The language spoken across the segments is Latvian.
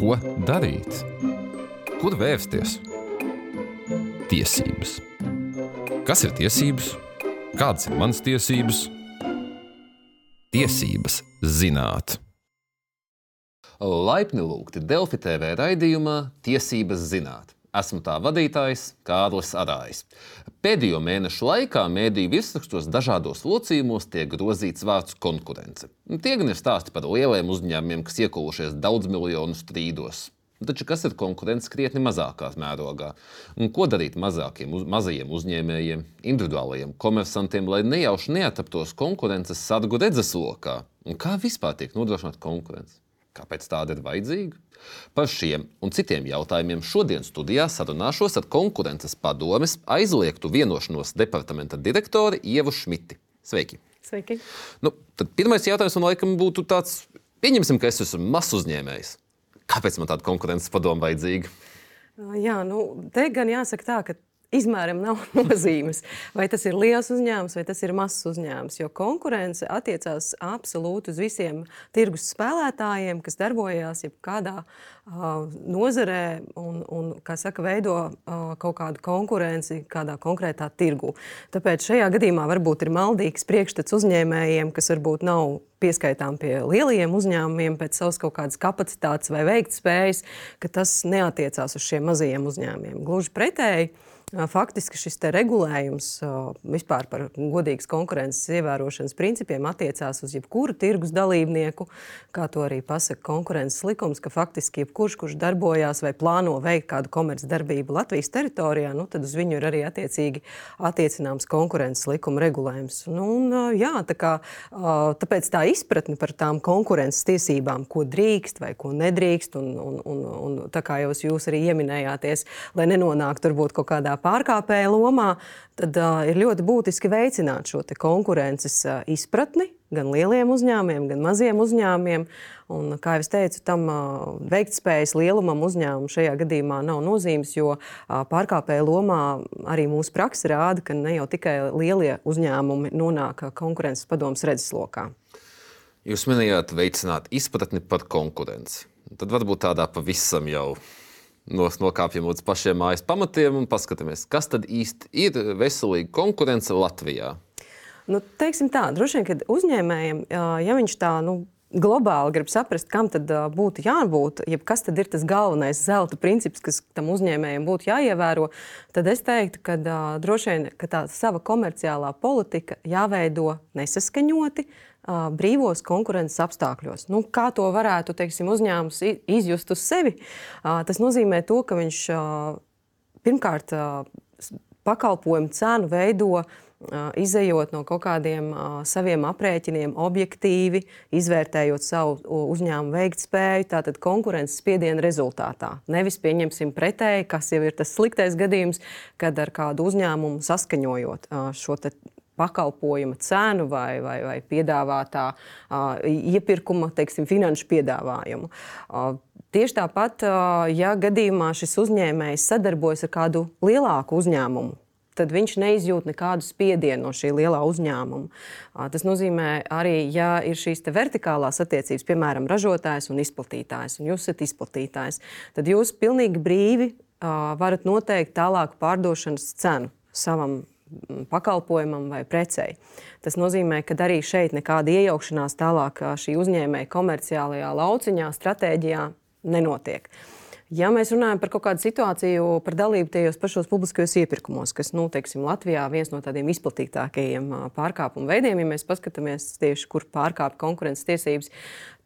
Ko darīt? Kur vērsties? Tiesības. Kas ir tiesības? Kādas ir manas tiesības? Tiesības zināt. Laipni lūgti Delfi TV raidījumā Tiesības zināt. Esmu tā vadītājs Kārlis Arājs. Pēdējo mēnešu laikā mēdīju virsrakstos dažādos locījumos tiek grozīts vārds konkurence. Tie gan ir stāsti par lieliem uzņēmumiem, kas iekūlušies daudz miljonu strīdos. Taču kas ir konkurence krietni mazākā mērogā? Un ko darīt mazākiem, uz, mazajiem uzņēmējiem, individuālajiem komersantiem, lai nejauši neataptos konkurences sargu redzeslokā? Un kā vispār tiek nodrošināta konkurence? Kāpēc tāda ir vajadzīga? Par šiem un citiem jautājumiem šodien studijā sarunāšos ar konkurences padomes aizliegtu vienošanos departamenta direktori Ievu Šmiti. Sveiki! Sveiki. Nu, pirmais jautājums man laikam būtu tāds, pieņemsim, ka es esmu mazs uzņēmējs. Kāpēc man tāda konkurences padoma vajadzīga? Jā, nu, te gan jāsaka tā, ka izmēram nav nozīmes. Vai tas ir liels uzņēmums vai tas ir mazs uzņēmums. Jo konkurence attiecās absolūti uz visiem tirgus spēlētājiem, kas darbojās jebkādā uh, nozarē un, un saka, veido uh, kaut kādu konkurenci kādā konkrētā tirgu. Tāpēc šajā gadījumā varbūt ir maldīgs priekšstats uzņēmējiem, kas varbūt nav pieskaitām pie lielajiem uzņēmumiem pēc savas kaut kādas kapacitātes vai veiktspējas, ka tas neatiecās uz šiem mazajiem uzņēmumiem. Gluži pretēji. Faktiski šis regulējums vispār par godīgas konkurences ievērošanas principiem attiecās uz jebkuru tirgus dalībnieku, kā to arī pasaka konkurences likums, ka faktiski jebkurš, kurš darbojās vai plāno veikt kādu komercdarbību Latvijas teritorijā, nu, tad uz viņu ir arī attiecīgi attiecināms konkurences likuma regulējums. Nu, un, jā, tā kā, tāpēc tā izpratne par tām konkurences tiesībām, ko drīkst vai ko nedrīkst, un, un, un, un tā kā jau jūs arī ieminējāties, lai nenonāktu varbūt kaut kādā pārkāpēja lomā, tad uh, ir ļoti būtiski veicināt šo konkurences uh, izpratni gan lieliem uzņēmumiem, gan maziem uzņēmumiem. Un, kā jau teicu, tam uh, veiktspējas lielumam uzņēmumam šajā gadījumā nav nozīmes, jo uh, pārkāpēja lomā arī mūsu praksa rāda, ka ne jau tikai lielie uzņēmumi nonāk konkurences padomus redzeslokā. Jūs minējāt, veicināt izpratni par konkurenci. Tad varbūt tādā pavisam jau nokāpjam līdz pašiem mājas pamatiem un paskatāmies, kas tad īsti ir veselīga konkurence Latvijā. Nu, teiksim tā, droši vien, ka uzņēmējiem, ja viņš tā nu, globāli grib saprast, kam tad būtu jābūt, jeb kas tad ir tas galvenais zelta princips, kas tam uzņēmējiem būtu jāievēro, tad es teiktu, ka droši vien ka tā sava komerciālā politika jāveido nesaskaņoti, uh, brīvos konkurences apstākļos. Nu, kā to varētu teiksim, uzņēmums izjust uz sevi? Tas nozīmē to, ka viņš pirmkārt pakalpojumu cenu veido izējot no kaut kādiem saviem aprēķiniem, objektīvi, izvērtējot savu uzņēmumu veiktspēju, tātad konkurences spiediena rezultātā. Nevis pieņemsim pretēji, kas jau ir tas sliktais gadījums, kad ar kādu uzņēmumu saskaņojot šo pakalpojuma cenu vai, vai, vai piedāvātā uh, iepirkuma, teiksim, finanšu piedāvājumu. Uh, tieši tāpat, uh, ja gadījumā šis uzņēmējs sadarbojas ar kādu lielāku uzņēmumu, tad viņš neizjūt nekādu spiedienu no šī lielā uzņēmuma. Tas nozīmē arī, ja ir šīs vertikālās attiecības, piemēram, ražotājs un izplatītājs, un jūs esat izplatītājs, tad jūs pilnīgi brīvi varat noteikt tālāku pārdošanas cenu savam pakalpojumam vai precei. Tas nozīmē, ka arī šeit nekāda iejaukšanās tālāk šī uzņēmēja komerciālajā lauciņā, stratēģijā nenotiek. Ja mēs runājam par kaut kādu situāciju, par dalību tajos pašos publiskajos iepirkumos, kas nu, teiksim, Latvijā ir viens no tādiem izplatītākajiem pārkāpumu veidiem, ja mēs paskatāmies tieši, kur pārkāpj konkurences tiesības,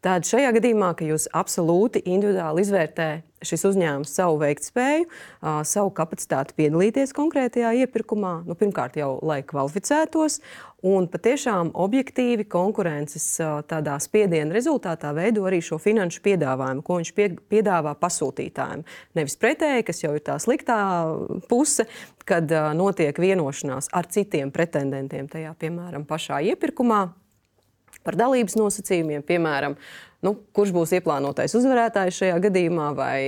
tad šajā gadījumā, ka jūs absolūti individuāli izvērtējat šis uzņēmums savu veiktspēju, savu kapacitāti piedalīties konkrētajā iepirkumā, nu, pirmkārt jau lai kvalificētos, un patiešām objektīvi konkurences tādā spiediena rezultātā veido arī šo finanšu piedāvājumu, ko viņš pie, piedāvā pasūtītājiem. Nevis pretēji, kas jau ir tā sliktā puse, kad notiek vienošanās ar citiem pretendentiem tajā, piemēram, pašā iepirkumā par dalības nosacījumiem, piemēram, nu, kurš būs ieplānotais uzvarētājs šajā gadījumā, vai,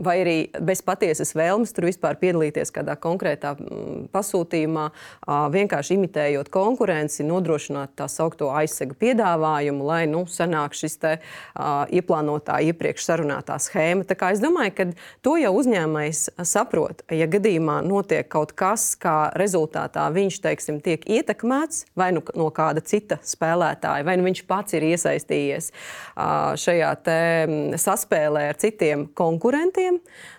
vai arī bez patiesas vēlmes tur vispār piedalīties kādā konkrētā mm, pasūtījumā, vienkārši imitējot konkurenci, nodrošināt tā saucamo aizsegu piedāvājumu, lai nu, sanāk šis te, ieplānotā iepriekš sarunātā schēma. Tā kā es domāju, ka to jau uzņēmējs saprot. Ja gadījumā notiek kaut kas, kā rezultātā viņš teiksim, tiek ietekmēts vai nu no kāda cita spēlētāja, vai nu viņš pats ir iesaistījies šajā saspēlē ar citiem konkurentiem,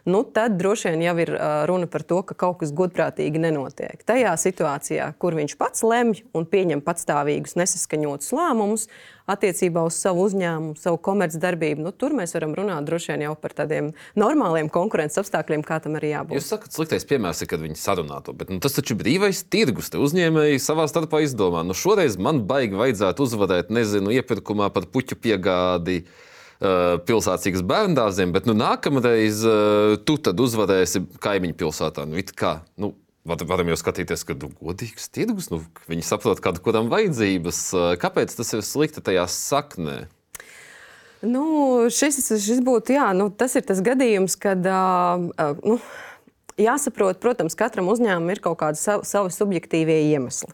nu, tad droši vien jau ir runa par to, ka kaut kas godprātīgi nenotiek. Tajā situācijā, kur viņš pats lemj un pieņem patstāvīgus nesaskaņotus lēmumus, attiecībā uz savu uzņēmumu, savu komercdarbību. Nu, tur mēs varam runāt droši vien jau par tādiem normāliem konkurences apstākļiem, kā tam arī jābūt. Jūs sakat, sliktais piemērs ir, kad viņi sarunā to, bet nu, tas taču ir brīvais tirgus. Uzņēmēji savā starpā izdomā, nu šoreiz man baigi vajadzētu uzvarēt, nezinu, iepirkumā par puķu piegādi uh, pilsētas bērngārziem, bet nu, nākamreiz uh, tu uzvarēsi kaimiņu pilsētā. Nu, kā, nu, Varam jau skatīties, ka nu, godīgs tirgus, nu, viņi saprot, kāda kuram vajadzības. Kāpēc tas ir slikti tajā saknē? Nu, šis, šis būtu, jā, nu, tas ir tas gadījums, kad. Uh, nu, Jāsaprot, protams, katram uzņēmumam ir kaut kādi savi, savi subjektīvie iemesli.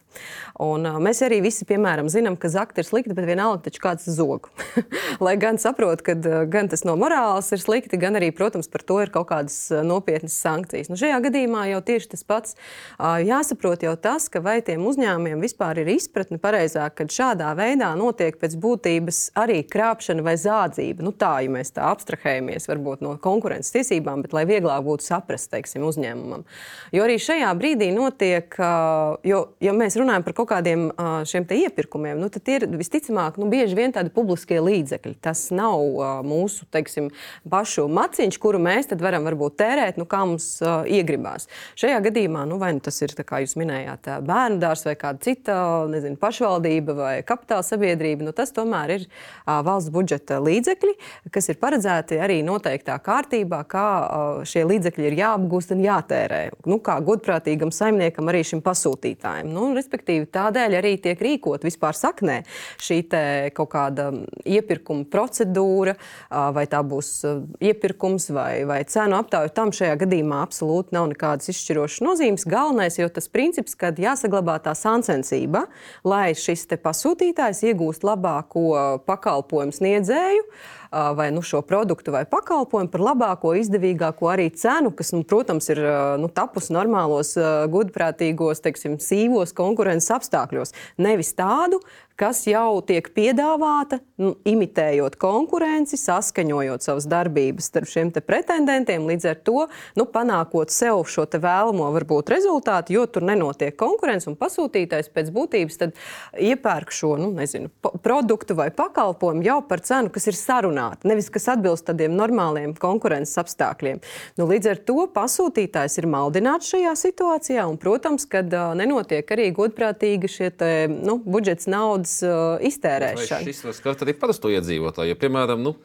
Un, uh, mēs arī visi, piemēram, zinām, ka zakti ir slikti, bet vienalga taču kāds zog. Lai gan saprotu, ka uh, gan tas no morāles ir slikti, gan arī, protams, par to ir kaut kādas nopietnas sankcijas. Nu, šajā gadījumā jau tieši tas pats uh, jāsaprot jau tas, ka vai tiem uzņēmumiem vispār ir izpratne pareizāk, kad šādā veidā notiek pēc būtības arī krāpšana vai zādzība. Nu, tā, ja mēs tā abstrahējamies varbūt no konkurences tiesībām, bet lai vieglāk būtu saprast, teiksim, uzņēmumam. Jo arī šajā brīdī notiek, jo, ja mēs runājam par kaut kādiem šiem iepirkumiem, nu, tad ir visticamāk nu, bieži vien tādi publiskie līdzekļi. Tas nav mūsu teiksim, pašu maciņš, kuru mēs varam varbūt tērēt, nu, kā mums iegribās. Šajā gadījumā nu, vai nu tas ir, kā jūs minējāt, bērnu dārzs vai kāda cita nezinu, pašvaldība vai kapitāla sabiedrība, nu, tas tomēr ir valsts budžeta līdzekļi, kas ir paredzēti arī noteiktā kārtībā, kā šie līdzekļi ir jāapgūst un jātērē. Nu, kā godprātīgam saimniekam, arī šim pasūtītājam. Nu, respektīvi, tādēļ arī tiek rīkot vispār saknē šī kaut kāda iepirkuma procedūra, vai tā būs iepirkums vai, vai cenu aptauja. Tam šajā gadījumā absolūti nav nekādas izšķirošas nozīmes. Galvenais jau tas princips, ka jāsaglabā tā sāncensība, lai šis pasūtītājs iegūst labāko pakalpojumu sniedzēju vai nu, šo produktu vai pakalpojumu par labāko, izdevīgāko arī cenu, kas, nu, protams, ir nu, tapusi normālos, gudprātīgos, teiksim, sīvos konkurences apstākļos. Nevis tādu, kas jau tiek piedāvāta, nu, imitējot konkurenci, saskaņojot savas darbības starp šiem pretendentiem, līdz ar to nu, panākot sev šo vēlamo varbūt, rezultātu, jo tur nenotiek konkurence un pasūtītājs pēc būtības iepērk šo nu, nezinu, produktu vai pakalpojumu jau par cenu, kas ir sarunāta, nevis kas atbilst tādiem normāliem konkurences apstākļiem. Nu, līdz ar to pasūtītājs ir maldināts šajā situācijā, un, protams, kad uh, nenotiek arī godprātīgi šie te, nu, budžets naudas naudas uh, iztērēšanu. Šis var skart arī parasto iedzīvotāju. Ja, piemēram, nu,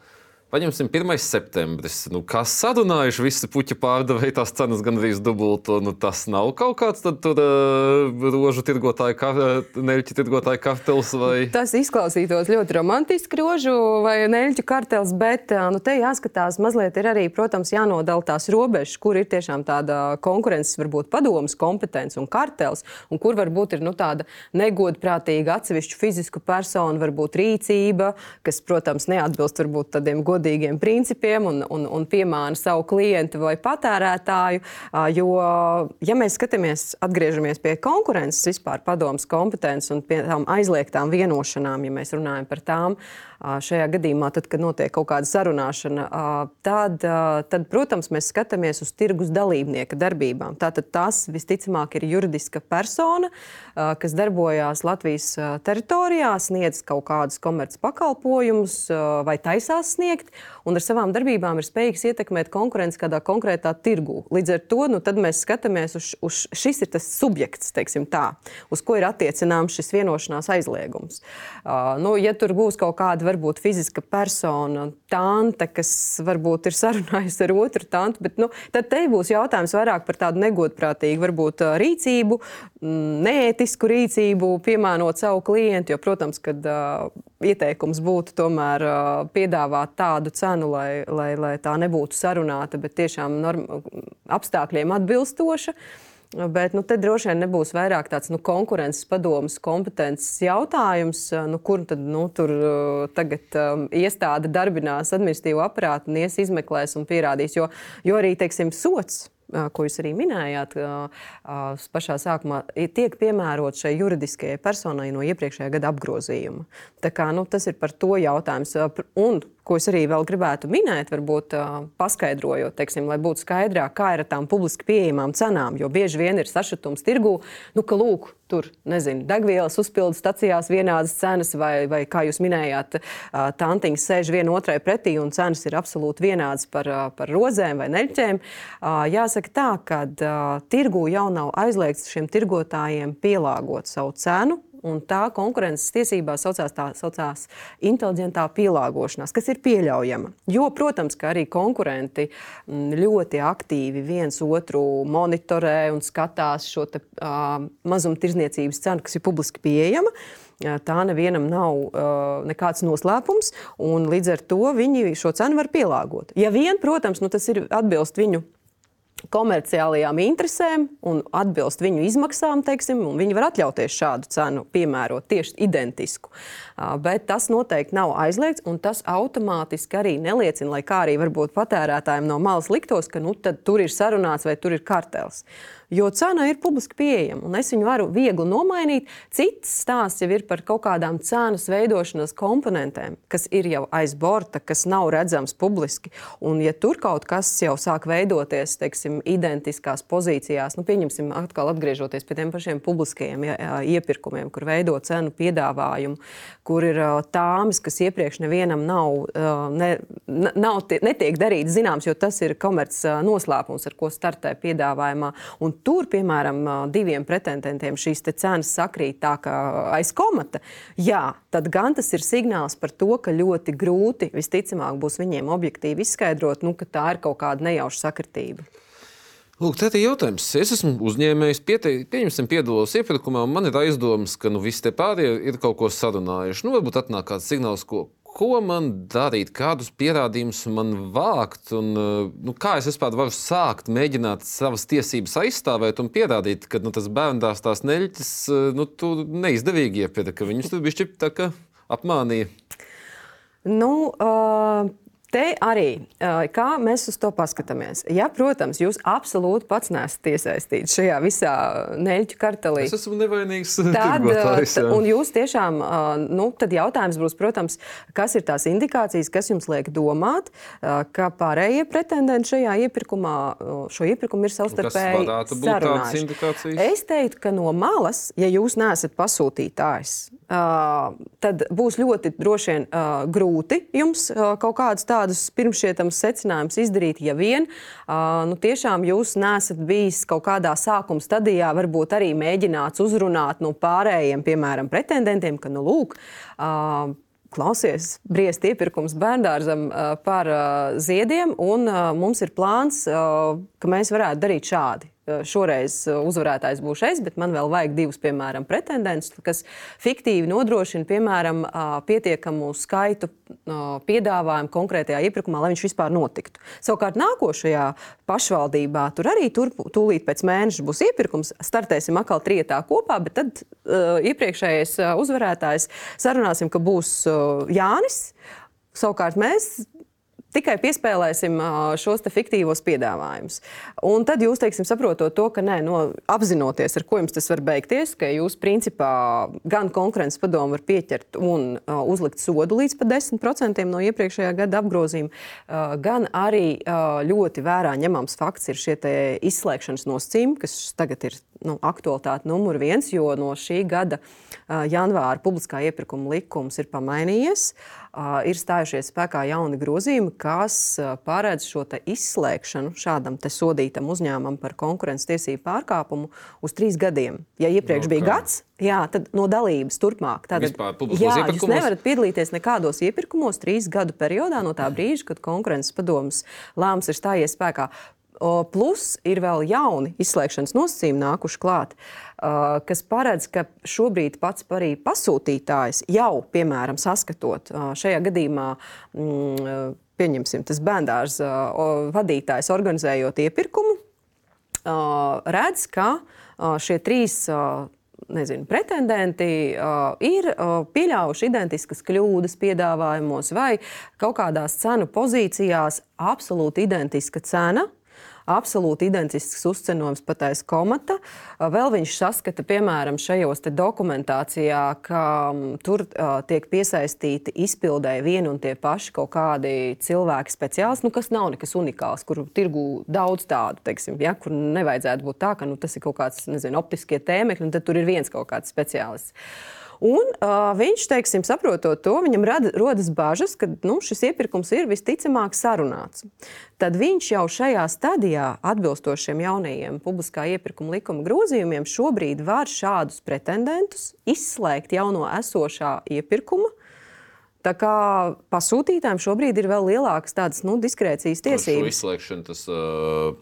Paņemsim 1. septembris. Nu, kā sadunājuši visi puķu pārdevēji, tās cenas gandrīz dubulto. Nu, tas nav kaut kāds tad, tur, uh, rožu tirgotāju, ka, neļķu tirgotāju kartels. Vai... Tas izklausītos ļoti romantiski, rožu vai neļķu kartels, bet nu, te jāskatās mazliet ir arī, protams, jānodala tās robežas, kur ir tiešām tāda konkurences, varbūt padomas kompetence un kartels, un kur varbūt ir nu, tāda negodprātīga atsevišķu fizisku personu varbūt rīcība, kas, protams, neatbilst varbūt tādiem godīgiem godīgiem principiem un, un, un piemāna savu klientu vai patērētāju. Jo, ja mēs skatāmies, atgriežamies pie konkurences, vispār padomus kompetences un pie tām aizliegtām vienošanām, ja mēs runājam par tām, šajā gadījumā, tad, kad notiek kaut kāda sarunāšana, tad, tad, protams, mēs skatāmies uz tirgus dalībnieka darbībām. Tātad tas visticamāk ir juridiska persona, kas darbojās Latvijas teritorijā, sniedz kaut kādus komerces pakalpojumus vai taisās sniegt, un ar savām darbībām ir spējīgs ietekmēt konkurenci kādā konkrētā tirgū. Līdz ar to nu, mēs skatāmies uz, uz šis ir tas subjekts, tā, uz ko ir attiecināms šis vienošanās aizliegums. Uh, nu, ja tur būs kaut kāda kāda varbūt fiziska persona, tante, kas varbūt ir sarunājusi ar otru tantu, bet nu, tad te būs jautājums vairāk par tādu negodprātīgu varbūt rīcību, mm, neētisku rīcību, piemērot savu klientu, jo, protams, kad uh, ieteikums būtu tomēr uh, piedāvāt tādu cenu, lai, lai, lai tā nebūtu sarunāta, bet tiešām norm, apstākļiem atbilstoša. Uh, Bet nu, te droši vien nebūs vairāk tāds nu, konkurences padomus, kompetences jautājums, nu, kur tad nu, tur tagad um, iestāde darbinās administratīvo aparātu un ies izmeklēs un pierādīs. Jo, jo arī teiksim, sots ko jūs arī minējāt, pašā sākumā tiek piemērots šai juridiskajai personai no iepriekšējā gada apgrozījuma. Tā kā, nu, tas ir par to jautājums. Un ko es arī vēl gribētu minēt, varbūt paskaidrojot, teiksim, lai būtu skaidrāk, kā ir ar tām publiski pieejamām cenām. Jo bieži vien ir sašutums tirgū, nu, ka lūk, tur nezinu, degvielas uzpildes stacijās vienādas cenas, vai, vai kā jūs minējāt, tantiņas sēž viena otrai pretī un cenas ir absolūti vienādas par, par rozēm vai neļķēm. Jāsaka tā, ka tirgū jau nav aizliegts šiem tirgotājiem pielāgot savu cenu un tā konkurences tiesībās saucās tā saucās inteliģentā pielāgošanās, kas ir pieļaujama. Jo, protams, ka arī konkurenti mm, ļoti aktīvi viens otru monitorē un skatās šo te, uh, mazumtirdzniecības cenu, kas ir publiski pieejama. Tā nevienam nav uh, nekāds noslēpums, un līdz ar to viņi šo cenu var pielāgot. Ja vien, protams, nu, tas ir atbilst viņu komerciālajām interesēm un atbilst viņu izmaksām, teiksim, un viņi var atļauties šādu cenu piemērot tieši identisku. Bet tas noteikti nav aizliegts, un tas automātiski arī neliecina, lai kā arī varbūt patērētājiem no malas liktos, ka nu, tur ir sarunāts vai tur ir kartels jo cena ir publiski pieejama un es viņu varu viegli nomainīt. Cits stāsts jau ir par kaut kādām cenas veidošanas komponentēm, kas ir jau aiz borta, kas nav redzams publiski. Un, ja tur kaut kas jau sāk veidoties, teiksim, identiskās pozīcijās, nu, pieņemsim, atkal atgriežoties pie tiem pašiem publiskajiem iepirkumiem, kur veido cenu piedāvājumu, kur ir tāmas, kas iepriekš nevienam nav, ne, nav netiek darīts zināms, jo tas ir komerces noslēpums, ar ko startē piedāvājumā. Un tur, piemēram, diviem pretendentiem šīs cenas sakrīt tā kā aiz komata, jā, tad gan tas ir signāls par to, ka ļoti grūti visticamāk būs viņiem objektīvi izskaidrot, nu, ka tā ir kaut kāda nejauša sakritība. Lūk, tā ir jautājums. Es esmu uzņēmējs, pieņemsim, piedalos iepirkumā, un man ir aizdomas, ka nu, visi tie pārējie ir kaut ko sarunājuši. Nu, varbūt atnāk kāds signāls, ko, ko man darīt, kādus pierādījumus man vākt, un eh, nu, kā es vispār varu sākt mēģināt savas tiesības aizstāvēt un pierādīt, ka nu, tas bērns tās neļķis eh, nu, neizdevīgi iepirka, ka viņus tur bija apmānīja. Nu, uh, Te arī, kā mēs uz to paskatāmies. Ja, protams, jūs absolūti pats nesat iesaistīts šajā visā neļķu kartelī. Es esmu nevainīgs. Tad, un jūs tiešām, nu, tad jautājums būs, protams, kas ir tās indikācijas, kas jums liek domāt, ka pārējie pretendenti šajā iepirkumā, šo iepirkumu ir savstarpēji sarunājuši. Es teiktu, ka no malas, ja jūs neesat pasūtītājs, tad būs ļoti droši vien grūti jums kaut kādus tādus pirmšķietamus secinājumus izdarīt, ja vien nu, tiešām jūs nesat bijis kaut kādā sākuma stadijā, varbūt arī mēģināts uzrunāt no pārējiem, piemēram, pretendentiem, ka, nu, lūk, klausies, briest iepirkums bērngārzam par ziediem, un mums ir plāns, ka mēs varētu darīt šādi. Šoreiz uzvarētājs būšu es, bet man vēl vajag divus, piemēram, pretendentus, kas fiktīvi nodrošina, piemēram, pietiekamu skaitu piedāvājumu konkrētajā iepirkumā, lai viņš vispār notiktu. Savukārt nākošajā pašvaldībā tur arī tur, tūlīt pēc mēneša būs iepirkums, startēsim atkal trietā kopā, bet tad uh, iepriekšējais uzvarētājs sarunāsim, ka būs uh, Jānis. Savukārt mēs tikai piespēlēsim šos fiktīvos piedāvājumus. Un tad jūs, teiksim, saprotot to, ka nē, no, apzinoties, ar ko jums tas var beigties, ka jūs principā gan konkurences padomu var pieķert un uh, uzlikt sodu līdz pat 10% no iepriekšējā gada apgrozījuma, uh, gan arī uh, ļoti vērā ņemams fakts ir šie izslēgšanas nosacījumi, kas tagad ir nu, aktualitāte numur viens, jo no šī gada uh, janvāra publiskā iepirkuma likums ir pamainījies. Ir stājušies spēkā jauni grozījumi, kas paredz šo izslēgšanu šādam sodītam uzņēmumam par konkurences tiesību pārkāpumu uz trīs gadiem. Ja iepriekš okay. bija gads, jā, tad no dalības turpmāk. Tātad, jā, jūs nevarat piedalīties nekādos iepirkumos trīs gadu periodā no tā brīža, kad konkurences padomus lēmums ir stājies spēkā. Plus ir vēl jauni izslēgšanas nosacījumi nākuši klāt, kas paredz, ka šobrīd pats arī pasūtītājs jau, piemēram, saskatot šajā gadījumā, mm, pieņemsim, tas bērndārs vadītājs organizējot iepirkumu, redz, ka šie trīs nezinu, pretendenti uh, ir uh, pieļāvuši identiskas kļūdas piedāvājumos vai kaut kādās cenu pozīcijās absolūti identiska cena absolūti identisks uzcenojums pat aiz komata. Vēl viņš saskata, piemēram, šajos dokumentācijā, ka tur uh, tiek piesaistīti izpildēji vieni un tie paši kaut kādi cilvēki speciālisti, nu, kas nav nekas unikāls, kur tirgu daudz tādu, teiksim, ja, kur nevajadzētu būt tā, ka nu, tas ir kaut kāds, nezinu, optiskie tēmekļi, un tad tur ir viens kaut kāds speciālists. Un, uh, viņš, teiksim, saprotot to, viņam rada, rodas bažas, ka nu, šis iepirkums ir visticamāk sarunāts. Tad viņš jau šajā stadijā, atbilstošiem jaunajiem publiskā iepirkuma likuma grozījumiem, šobrīd var šādus pretendentus izslēgt jau no esošā iepirkuma. Tā kā pasūtītājiem šobrīd ir vēl lielākas tādas nu, diskrēcijas tiesības. Izslēgšana tas uh,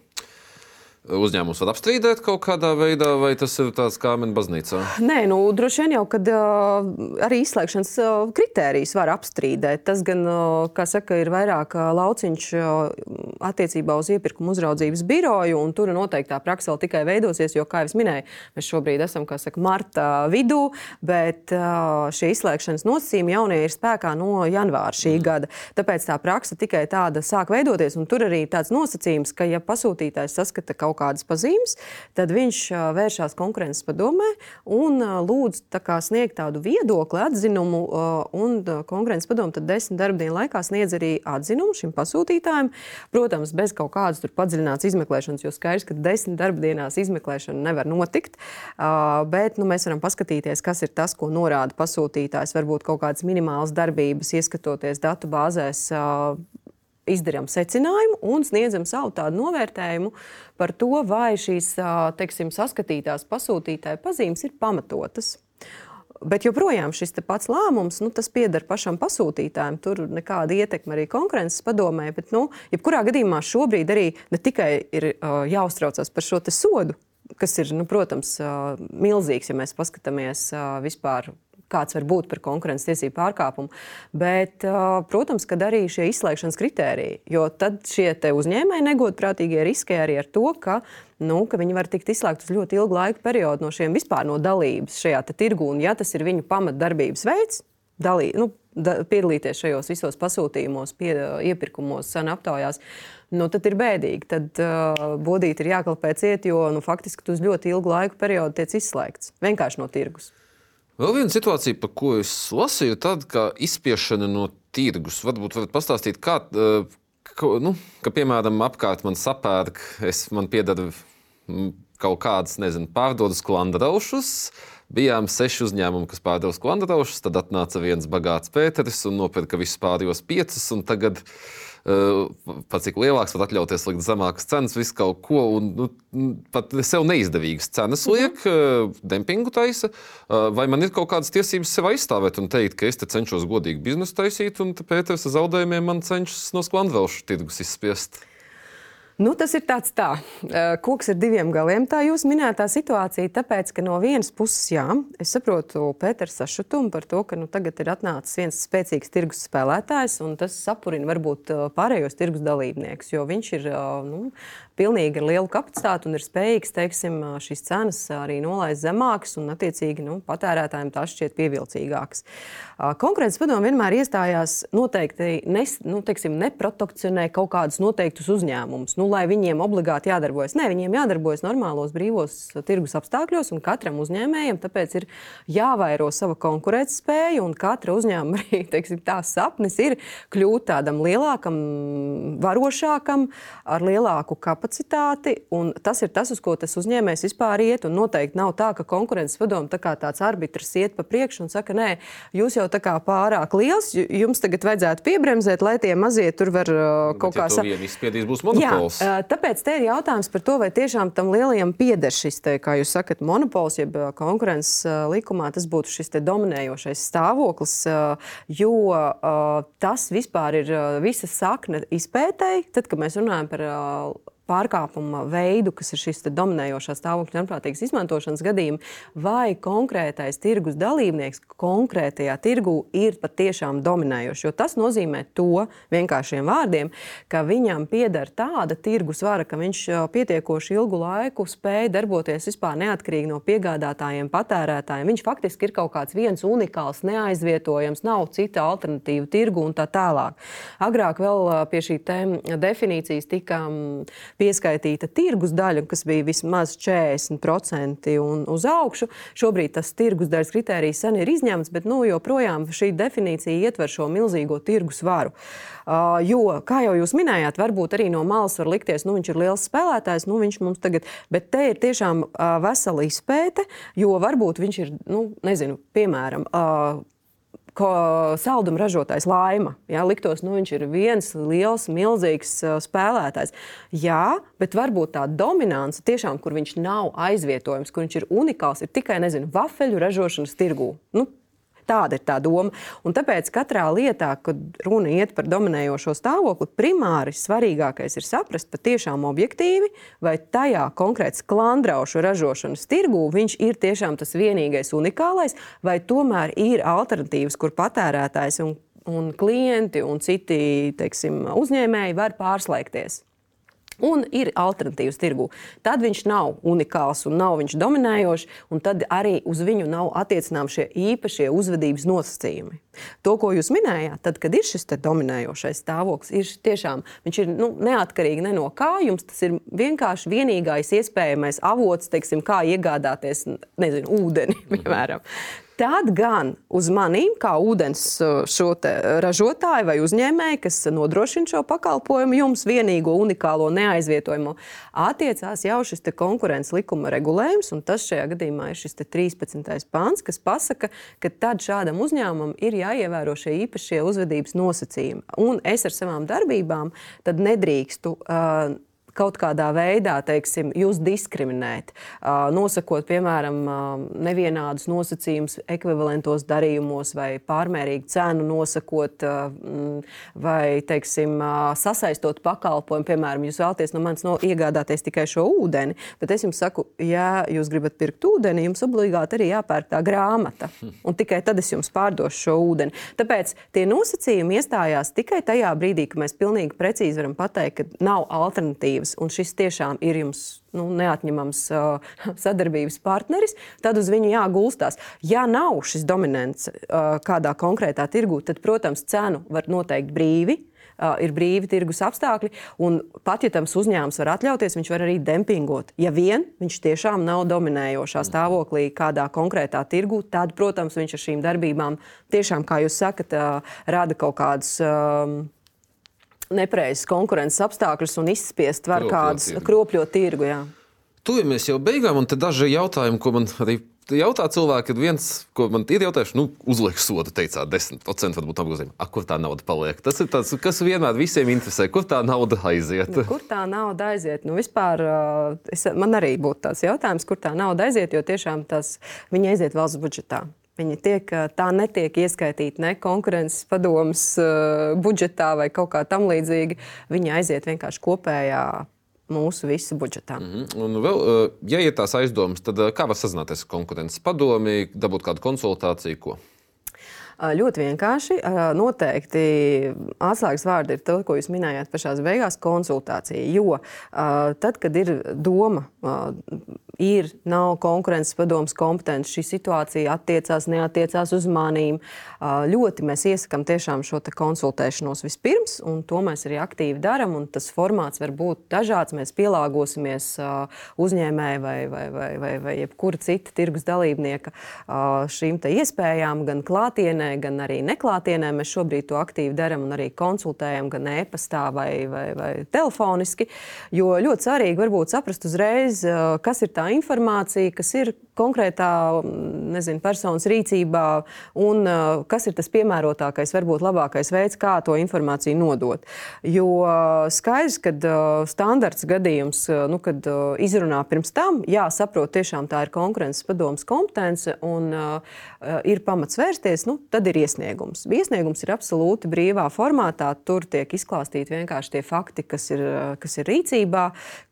Uzņēmums var apstrīdēt kaut kādā veidā, vai tas ir tāds kā minēta baznīcā? Nē, nu, droši vien jau, kad uh, arī izslēgšanas uh, kritērijas var apstrīdēt. Tas gan, uh, kā saka, ir vairāk uh, lauciņš uh, attiecībā uz iepirkuma uzraudzības biroju, un tur noteikti tā praksa vēl tikai veidosies, jo, kā jau minēju, mēs šobrīd esam, kā saka, marta vidū, bet uh, šie izslēgšanas nosacījumi jaunie ir spēkā no janvāra šī mm. gada. Tāpēc tā praksa tikai tāda sāk veidoties, un tur arī tāds nosacījums, ka ja pasūtītājs saskata kaut kaut kādas pazīmes, tad viņš vēršas konkurences padomē un lūdz tā sniegt tādu viedokli, atzinumu. Un konkurences padome tad desmit darbdienu laikā sniedz arī atzinumu šim pasūtītājam. Protams, bez kaut kādas padziļinātas izmeklēšanas, jo skaidrs, ka desmit darbdienās izmeklēšana nevar notikt. Bet nu, mēs varam paskatīties, kas ir tas, ko norāda pasūtītājs. Varbūt kaut kādas minimālas darbības, ieskatoties datu bāzēs izdarām secinājumu un sniedzam savu tādu novērtējumu par to, vai šīs teiksim, saskatītās pasūtītāja pazīmes ir pamatotas. Bet joprojām šis pats lēmums, nu, pieder pašam pasūtītājam. Tur nekāda ietekme arī konkurences padomē. Bet, nu, jebkurā gadījumā šobrīd arī ne tikai ir uh, jāuztraucas par šo sodu, kas ir, nu, protams, uh, milzīgs, ja mēs paskatāmies uh, vispār kāds var būt par konkurences tiesību pārkāpumu. Bet, protams, ka arī šie izslēgšanas kritēriji, jo tad šie uzņēmēji negodprātīgie riskē arī ar to, ka, nu, ka viņi var tikt izslēgti uz ļoti ilgu laiku periodu no šiem vispār no dalības šajā tirgu. Un, ja tas ir viņu pamatdarbības veids, dalī, nu, da, piedalīties šajos visos pasūtījumos, pie, iepirkumos, cenu aptaujās, nu, tad ir bēdīgi. Tad uh, bodīt ir jākalpē ciet, jo nu, faktiski tu uz ļoti ilgu laiku periodu tiec izslēgts vienkārši no tirgus. Vēl viena situācija, par ko es lasīju, tad, ka izspiešana no tirgus. Varbūt varat pastāstīt, kā, ka, nu, ka, piemēram, apkārt man sapērk, es man piedara kaut kādas, nezinu, pārdodas klandraušus. Bijām seši uzņēmumi, kas pārdeva klandraušus, tad atnāca viens bagāts Pēteris un nopirka visus pārējos piecus. Tagad Eh, pat cik lielāks, var atļauties likt zemākas cenas, visu kaut ko. Un, nu, pat sev neizdevīgas cenas mhm. liek, mm -hmm. dempingu taisa. Eh, vai man ir kaut kādas tiesības sev aizstāvēt un teikt, ka es te cenšos godīgi biznesu taisīt, un Pēters ar zaudējumiem man cenšas no sklandvelšu tirgus izspiest? Nu, tas ir tāds tā, koks ar diviem galiem. Tā jūs minētā situācija, tāpēc, ka no vienas puses, jā, es saprotu Pēters sašutumu par to, ka nu, tagad ir atnācis viens spēcīgs tirgus spēlētājs, un tas sapurina varbūt pārējos tirgus dalībniekus, jo viņš ir nu, pilnīgi ar lielu kapacitāti un ir spējīgs teiksim, šīs cenas arī nolaist zemākas, un attiecīgi nu, patērētājiem tās šķiet pievilcīgākas. Konkurences padomu vienmēr iestājās noteikti nes, nu, teiksim, neprotekcionē kaut kādus noteiktus uzņēmumus. Nu, lai viņiem obligāti jādarbojas. Nē, viņiem jādarbojas normālos brīvos tirgus apstākļos, un katram uzņēmējam tāpēc ir jāvairo sava konkurētspēja, un katra uzņēmuma arī teiksim, sapnis ir kļūt tādam lielākam, varošākam, ar lielāku kapacitāti. Tas ir tas, uz ko tas uzņēmējs vispār iet. Noteikti nav tā, ka konkurences padomu tā kā tāds arbitrs iet pa priekšu un saka, nē, jūs jau tā kā pārāk liels, jums tagad vajadzētu piebremzēt, lai tie mazie tur var uh, kaut kā saprast. Ja izspiedīs, būs monopols. Jā, uh, tāpēc te ir jautājums par to, vai tiešām tam lielajam pieder šis, te, kā jūs sakat, monopols, jeb uh, konkurences likumā, tas būtu šis dominējošais stāvoklis, jo tas vispār ir visa sakne izpētēji. Tad, kad mēs runājam par pārkāpuma veidu, kas ir šis dominējošā stāvokļa ļaunprātīgas izmantošanas gadījumi, vai konkrētais tirgus dalībnieks konkrētajā tirgu ir patiešām dominējošs. Jo tas nozīmē to vienkāršiem vārdiem, ka viņam pieder tāda tirgus vara, ka viņš pietiekoši ilgu laiku spēj darboties vispār neatkarīgi no piegādātājiem, patērētājiem. Viņš faktiski ir kaut kāds viens unikāls, neaizvietojams, nav cita alternatīva tirgu un tā tālāk. Agrāk vēl pie šī definīcijas tika pieskaitīta tirgus daļa, kas bija vismaz 40% un uz augšu. Šobrīd tas tirgus daļas kritērijs sen ir izņemts, bet nu, joprojām šī definīcija ietver šo milzīgo tirgus varu. Uh, jo, kā jau jūs minējāt, varbūt arī no malas var likties, ka viņš ir liels spēlētājs, nu viņš mums tagad, bet te ir tiešām uh, vesela izpēte, jo varbūt viņš ir, nu, nezinu, piemēram, uh, salduma ražotājs Laima. Jā, liktos, nu, viņš ir viens liels, milzīgs spēlētājs. Jā, bet varbūt tā dominance, tiešām, kur viņš nav aizvietojams, kur viņš ir unikāls, ir tikai nezinu, vafeļu ražošanas tirgū. Nu, Tāda ir tā doma. Un tāpēc katrā lietā, kad runa iet par dominējošo stāvokli, primāri svarīgākais ir saprast patiešām objektīvi, vai tajā konkrēti sklandraušu ražošanas tirgū viņš ir tiešām tas vienīgais unikālais, vai tomēr ir alternatīvas, kur patērētājs un, un klienti un citi teiksim, uzņēmēji var pārslēgties un ir alternatīvas tirgu. Tad viņš nav unikāls un nav viņš dominējošs, un tad arī uz viņu nav attiecināmi šie īpašie uzvedības nosacījumi. To, ko jūs minējāt, tad, kad ir šis dominējošais stāvoklis, ir tiešām viņš ir nu, neatkarīgi ne no kā. Jums tas ir vienkārši vienīgais iespējamais avots, teiksim, kā iegādāties nezinu, ūdeni. Piemēram. Tad gan uz maniem, kā ūdens ražotāju vai uzņēmēju, kas nodrošina šo pakalpojumu, jums vienīgo unikālo neaizvietojumu, attiecās jau šis konkurences likuma regulējums. Tas šajā gadījumā ir šis 13. pāns, kas pasaka, ka tad šādam uzņēmumam ir jāievēro šie īpašie uzvedības nosacījumi. Un es ar savām darbībām nedrīkstu. Uh, kaut kādā veidā teiksim, jūs diskriminēt, nosakot, piemēram, nevienādus nosacījumus ekvivalentos darījumos, vai pārmērīgu cenu nosakot, vai teiksim, sasaistot pakalpojumu. Piemēram, jūs vēlaties no manis no, iegādāties tikai šo ūdeni, bet es jums saku, ja jūs gribat pirkt ūdeni, jums obligāti arī jāpērk tā grāmata, un tikai tad es jums pārdošu šo ūdeni. Tāpēc tie nosacījumi iestājās tikai tajā brīdī, kad mēs pilnīgi precīzi varam pateikt, ka nav alternatīvas sadarbības, un šis tiešām ir jums nu, neatņemams uh, sadarbības partneris, tad uz viņu jāgulstās. Ja nav šis dominants uh, kādā konkrētā tirgū, tad, protams, cenu var noteikt brīvi. Uh, ir brīvi tirgus apstākļi, un pat ja tam uzņēmums var atļauties, viņš var arī dempingot. Ja vien viņš tiešām nav dominējošā mm. stāvoklī kādā konkrētā tirgu, tad, protams, viņš ar šīm darbībām tiešām, kā jūs sakat, uh, rada kaut kādas. Um, nepreizes konkurences apstākļus un izspiest var kādus kropļot tirgu. Jā. Tuvamies jau beigām, un te daži jautājumi, ko man arī jautā cilvēki, kad viens, ko man ir jautājuši, nu, uzliek sodu, teicāt, 10% varbūt apgrozījumā. A, kur tā nauda paliek? Tas ir tas, kas vienmēr visiem interesē. Kur tā nauda aiziet? Nu, kur tā nauda aiziet? Nu, vispār, es, man arī būtu tāds jautājums, kur tā nauda aiziet, jo tiešām tas viņa aiziet valsts budžetā. Viņi tiek, tā netiek ieskaitīta ne konkurences padomus budžetā vai kaut kā tam līdzīga. Viņi aiziet vienkārši kopējā mūsu visu budžetā. Mm -hmm. Un vēl, ja ir tās aizdomas, tad kā var sazināties ar konkurences padomi, dabūt kādu konsultāciju? Ko? Ļoti vienkārši. Noteikti atslēgas vārdi ir to, ko jūs minējāt pašā beigās - konsultācija. Jo tad, kad ir doma, ir, nav konkurences padomus kompetence, šī situācija attiecās, neatiecās uz manīm, ļoti mēs iesakām tiešām šo konsultēšanos vispirms, un to mēs arī aktīvi darām. Tas formāts var būt dažāds. Mēs pielāgosimies uzņēmēji vai, vai, vai, vai, vai jebkura cita tirgus dalībnieka šīm iespējām, gan klātienē, gan arī neklātienē. Mēs šobrīd to aktīvi darām un arī konsultējam gan e-pastā vai, vai, vai telefoniski. Jo ļoti svarīgi varbūt saprast uzreiz, kas ir tā informācija, kas ir konkrētā nezinu, personas rīcībā un kas ir tas piemērotākais, varbūt labākais veids, kā to informāciju nodot. Jo skaidrs, ka standarts gadījums, nu, kad izrunā pirms tam, jā, saprot, tiešām tā ir konkurences padomas kompetence un uh, ir pamats vērsties, nu, tad ir iesniegums. Iesniegums ir absolūti brīvā formātā. Tur tiek izklāstīti vienkārši tie fakti, kas ir, kas ir rīcībā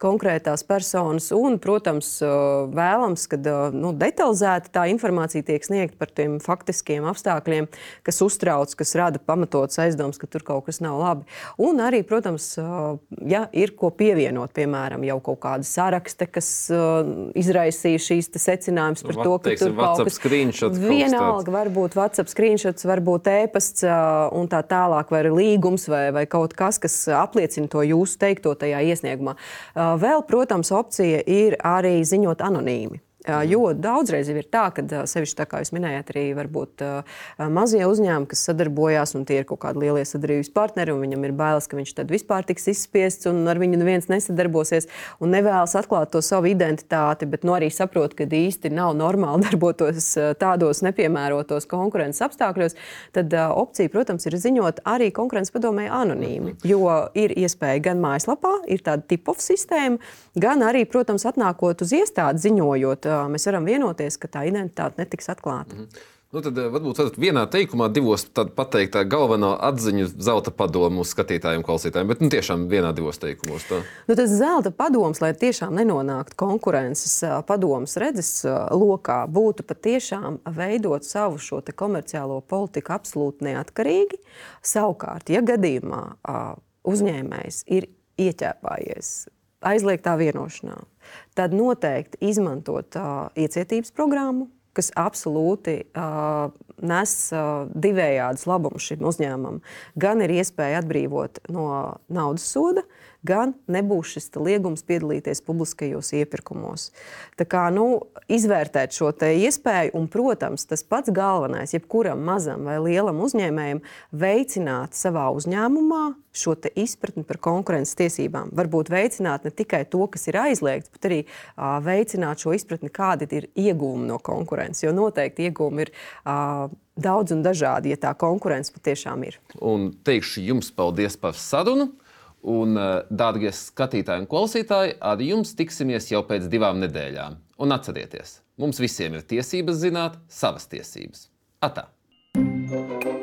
konkrētās personas. Un, protams, vēlams, ka nu, detalizēti tā informācija tiek sniegta par tiem faktiskiem apstākļiem, kas uztrauc, kas rada pamatots aizdoms, ka tur kaut kas nav labi. Un arī, protams, ja ir ko pievienot, piemēram, jau kaut kāda saraksta, kas izraisīja šīs secinājumus par to, ka teiksim, tur kaut kas tāds - vienalga, varbūt WhatsApp screenshots, varbūt e-pasts un tā tālāk, vai līgums, vai, vai kaut kas, kas apliecina to jūsu teikto tajā iesniegumā. Vēl, protams, opcija ir arī ziņot anonīmi. Jo daudzreiz ir tā, ka sevišķi tā kā jūs minējāt, arī varbūt mazie uzņēmumi, kas sadarbojās, un tie ir kaut kādi lielie sadarbības partneri, un viņam ir bailes, ka viņš tad vispār tiks izspiests, un ar viņu neviens nesadarbosies, un nevēlas atklāt to savu identitāti, bet nu, arī saprot, ka īsti nav normāli darbotos tādos nepiemērotos konkurences apstākļos, tad opcija, protams, ir ziņot arī konkurences padomē anonīmi. Jo ir iespēja gan mājaslapā, ir tāda tip-off sistēma, gan arī, protams, atnākot uz iestādi ziņojot mēs varam vienoties, ka tā identitāte netiks atklāta. Mm -hmm. Nu, tad varbūt tad vienā teikumā, divos pateikt tā galvenā atziņa zelta padomu skatītājiem, klausītājiem, bet nu, tiešām vienā, divos teikumos. Tā. Nu, tas zelta padoms, lai tiešām nenonāktu konkurences padomus redzes lokā, būtu patiešām veidot savu šo komerciālo politiku absolūti neatkarīgi. Savukārt, ja gadījumā uzņēmējs ir ieķēpājies aizliegtā vienošanā, tad noteikti izmantot uh, iecietības programmu, kas absolūti uh, nes uh, divējādus labumus šim uzņēmumam. Gan ir iespēja atbrīvot no naudas soda, uh, gan nebūs šis liegums piedalīties publiskajos iepirkumos. Tā kā nu, izvērtēt šo iespēju, un, protams, tas pats galvenais, jebkuram mazam vai lielam uzņēmējam, veicināt savā uzņēmumā šo izpratni par konkurences tiesībām. Varbūt veicināt ne tikai to, kas ir aizliegts, bet arī uh, veicināt šo izpratni, kādi ir iegūmi no konkurences. Jo noteikti iegūmi ir. Uh, Daudz un dažādi, ja tā konkurence patiešām ir. Un teikšu jums paldies par sarunu. Un, eh, dārgie skatītāji un klausītāji, ar jums tiksimies jau pēc divām nedēļām. Un atcerieties, mums visiem ir tiesības zināt savas tiesības. Atā! thank you